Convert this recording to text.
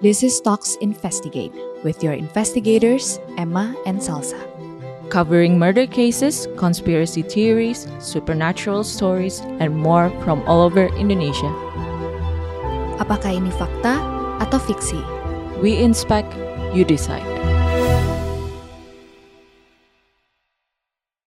This is Talks Investigate with your investigators, Emma and Salsa. Covering murder cases, conspiracy theories, supernatural stories, and more from all over Indonesia. Apakah ini fakta atau fiksi? We inspect, you decide.